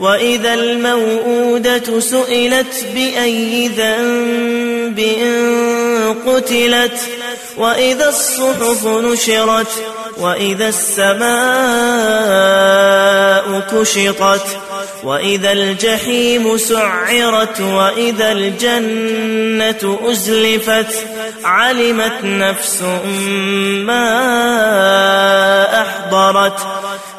وإذا الموءودة سئلت بأي ذنب قتلت وإذا الصحف نشرت وإذا السماء كشطت وإذا الجحيم سعرت وإذا الجنة أزلفت علمت نفس ما أحضرت